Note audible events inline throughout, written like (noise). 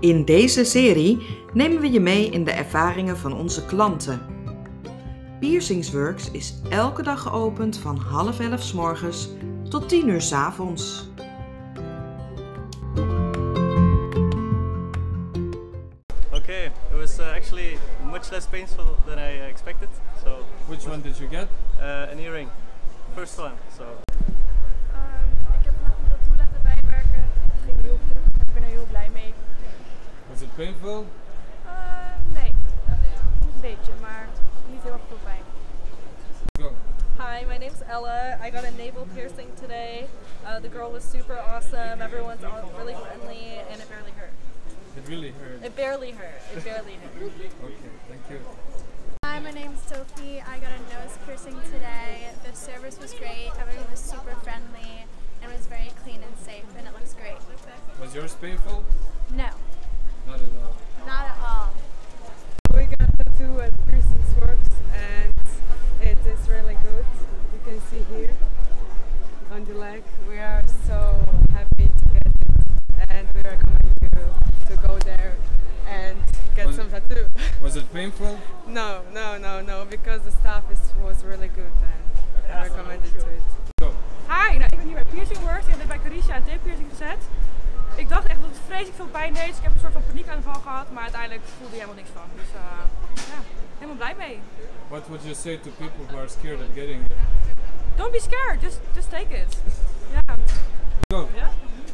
In deze serie nemen we je mee in de ervaringen van onze klanten. Piercingsworks is elke dag geopend van half elf 's morgens tot 10 uur 's avonds. Okay, it was uh, actually much less painful than I expected. So, Which one did you get? uh, an earring, first one. So, Was it painful? Ehm, nee, een beetje, maar niet heel erg veel pijn. Go. Hi, my name's Ella. I got a navel piercing today. Uh, the girl was super awesome. Everyone's all really friendly, and it barely hurt. It really hurt. It barely hurt. It barely hurt. Okay, thank you. Hi, my name's Sophie. I got a nose piercing today. The service was great. Everyone was super friendly and it was very clean and safe, and it looks great. Was yours painful? No, on. We are so happy to get it and we recommend you to go there and get Was- some tattoo. (laughs) Was it painful? no, no, no, no, because the staff is, was really good and I recommend it to it. Go. Hi, nou, ik ben hier bij Piercing Works. Ik heb dit bij Carisha een tape-piercing gezet. Ik dacht echt dat het vreselijk veel pijn deed. Dus ik heb een soort van paniekaanval gehad. Maar uiteindelijk voelde je helemaal niks van. Dus eh, ja, helemaal blij mee. What would you say to people who are scared of getting it? Don't be scared, just, just take it. Ja. Go. Ja?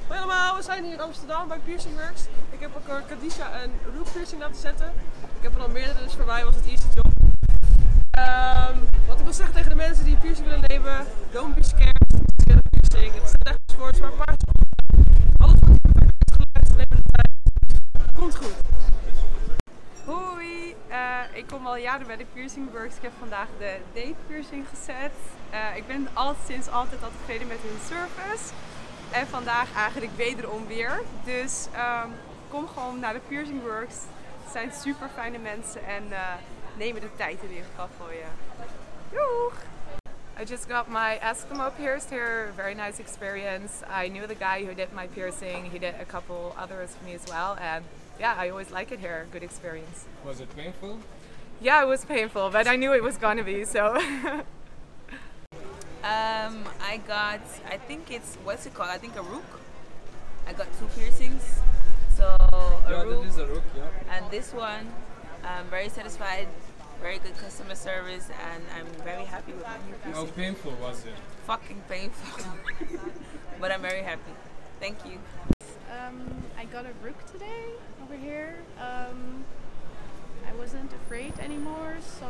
Hoi allemaal, we zijn hier in Amsterdam bij Piercing Works. Ik heb ook een Kadisha een root piercing laten zetten. Ik heb er al meerdere, dus voor mij was het easy job. Ehm, wat ik wil zeggen tegen de mensen die piercing willen nemen, don't be scared. Het is een piercing, het staat echt voor, het is maar een paar. Alles wordt perfect uitgelegd, neem het bij. Komt goed. Ik kom al jaren bij de Piercing Works. Ik heb vandaag de date piercing gezet. Eh, ik ben al sinds altijd al tevreden met hun service. En vandaag eigenlijk wederom weer. Dus ehm, kom gewoon naar de Piercing Works. Het zijn super fijne mensen en eh, nemen de tijd in ieder geval voor je. Doeg! I just got my Eskimo pierced here. Very nice experience. I knew the guy who did my piercing. He did a couple others for me as well. And yeah, I always like it here. Good experience. Was it painful? Yeah, it was painful, but I knew it was gonna be, so. (laughs) Um, I got, I think it's, what's it called? I think a rook. I got two piercings. So, a Yeah, rook that is a rook, yeah. and this one. I'm very satisfied, very good customer service, and I'm very happy with my new piercing. How piercing. painful was it? Fucking painful. (laughs) but I'm very happy. Thank you. Um, I got a rook today over here. Um, I wasn't afraid anymore, so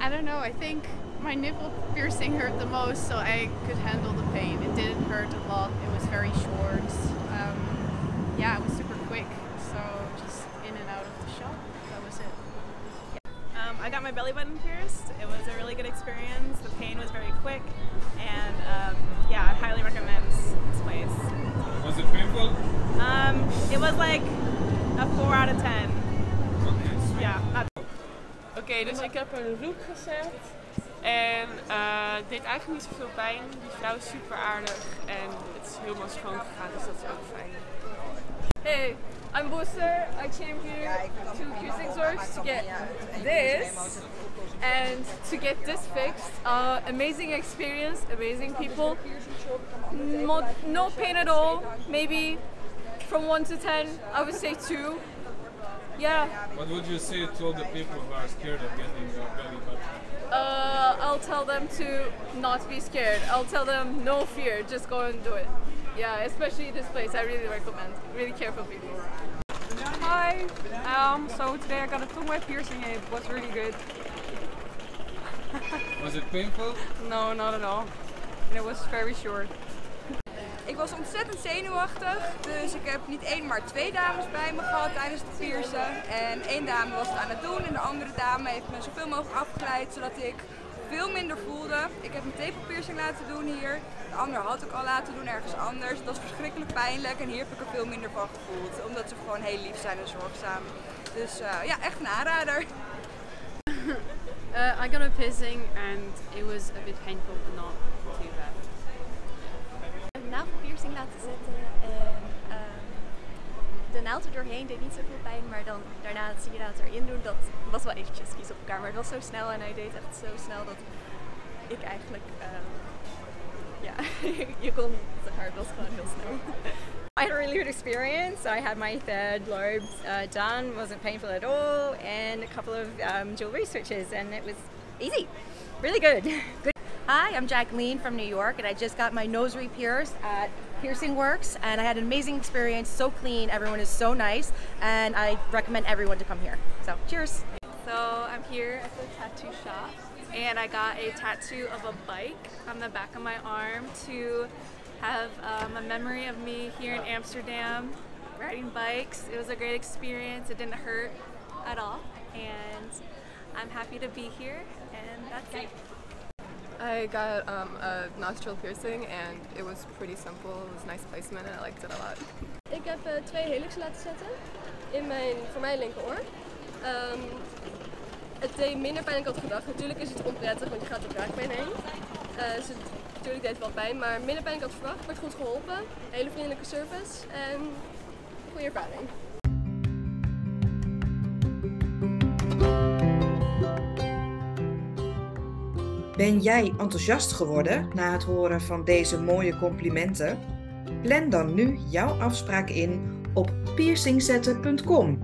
I don't know. I think my nipple piercing hurt the most, so I could handle the pain. It didn't hurt a lot. It was very short. Um, yeah, it was super quick. So just in and out of the shop. That was it. Um, I got my belly button pierced. It was a really good experience. The pain was very quick, and um, yeah, I highly recommend this place. Was it painful? Um, it was like a four out of ten. Okay. sweet. Yeah, not Oké, dus ik heb een rook gezet. En eh deed eigenlijk niet zoveel pijn. Die vrouw is super aardig. En het is helemaal schoon gegaan, dus dat is ook fijn. Hey, I'm Booster. I came here to Piercing Works to get this and to get this fixed. Uh, amazing experience, amazing people. No, no pain at all. Maybe from 1 to 10, I would say 2. Yeah, What would you say to all the people who are scared of getting a belly button? uh, I'll tell them to not be scared. I'll tell them no fear, just go and do it. Yeah, especially this place, I really recommend. Really careful people. Hi, um, so today I got a tongue web piercing. It was really good. Was it painful? (laughs) No, not at all. And it was very short. Ik was ontzettend zenuwachtig, dus ik heb niet één, maar twee dames bij me gehad tijdens het piercen. En één dame was het aan het doen en de andere dame heeft me zoveel mogelijk afgeleid, zodat ik veel minder voelde. Ik heb een tepelpiercing laten doen hier. De ander had ik al laten doen ergens anders. Dat was verschrikkelijk pijnlijk en hier heb ik er veel minder van gevoeld. Omdat ze gewoon heel lief zijn en zorgzaam. Dus eh, ja, echt een aanrader. Uh, (laughs) I got a piercing and it was a bit painful, but not too bad. Laten zetten en ehm, de naald er doorheen deed niet zoveel pijn, maar dan daarna je dat erin doen. Dat was wel eventjes kies op elkaar, maar het was zo snel en hij deed echt zo snel dat ik eigenlijk, ehm, ja, (laughs) je kon, zeg maar, het was gewoon heel snel. I had a really good experience. I had my third lobes uh, done, wasn't painful at all, and a couple of um, jewelry switches, and it was easy. Really good. (laughs) good. Hi, I'm Jacqueline from New York, and I just got my nose re-pierced at Piercing Works, and I had an amazing experience. So clean, everyone is so nice, and I recommend everyone to come here. So, cheers. So I'm here at the tattoo shop, and I got a tattoo of a bike on the back of my arm to have um, a memory of me here in Amsterdam riding bikes. It was a great experience. It didn't hurt at all, and I'm happy to be here, and that's it. I got um, a nostril piercing and it was pretty simple. It was nice placement I liked it a lot. Ik heb uh, twee helixen laten zetten in mijn, voor mijn linkeroor. Um, het deed minder pijn dan ik had gedacht. Natuurlijk is het onprettig, want je gaat door kraakbeen heen. Uh, dus het, natuurlijk deed het wel pijn, maar minder pijn dan ik had verwacht. Werd goed geholpen. Hele vriendelijke service en goede ervaring. Ben jij enthousiast geworden na het horen van deze mooie complimenten? Plan dan nu jouw afspraak in op piercingzetten.com